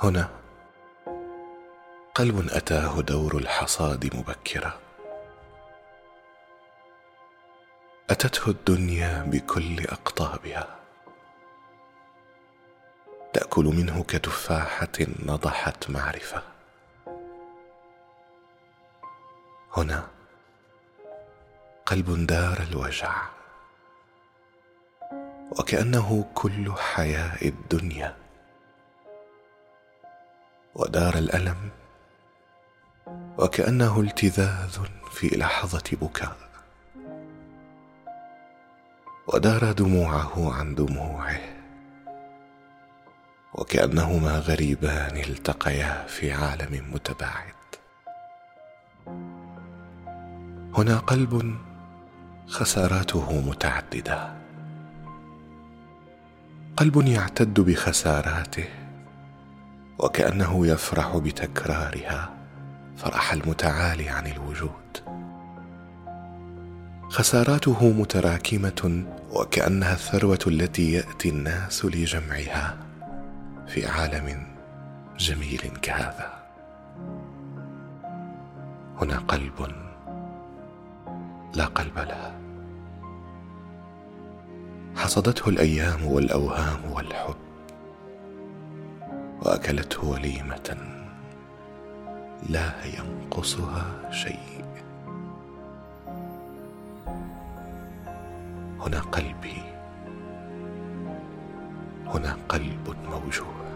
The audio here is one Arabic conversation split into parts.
هنا. قلب أتاه دور الحصاد مبكرا. أتته الدنيا بكل أقطابها. تأكل منه كتفاحة نضحت معرفة. هنا. قلب دار الوجع. وكأنه كل حياء الدنيا. ودار الألم وكأنه التذاذ في لحظة بكاء. ودار دموعه عن دموعه وكأنهما غريبان التقيا في عالم متباعد. هنا قلب خساراته متعددة. قلب يعتد بخساراته وكأنه يفرح بتكرارها فرح المتعالي عن الوجود. خساراته متراكمة وكأنها الثروة التي يأتي الناس لجمعها في عالم جميل كهذا. هنا قلب لا قلب له. حصدته الأيام والأوهام والحب. وأكلته وليمة لا ينقصها شيء. هنا قلبي هنا قلب موجود.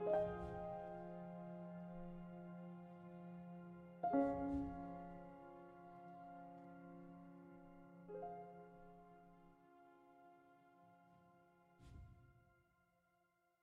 you